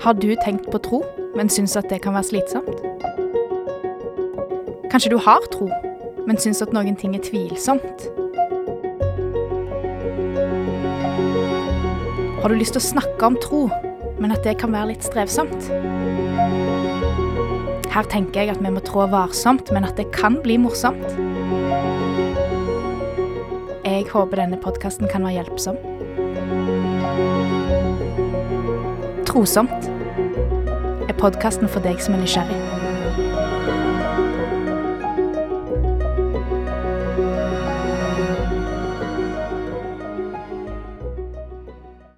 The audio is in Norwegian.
Har du tenkt på tro, men syns at det kan være slitsomt? Kanskje du har tro, men syns at noen ting er tvilsomt? Har du lyst til å snakke om tro, men at det kan være litt strevsomt? Her tenker jeg at vi må trå varsomt, men at det kan bli morsomt. Jeg håper denne podkasten kan være hjelpsom. Trosomt er podkasten for deg som er nysgjerrig.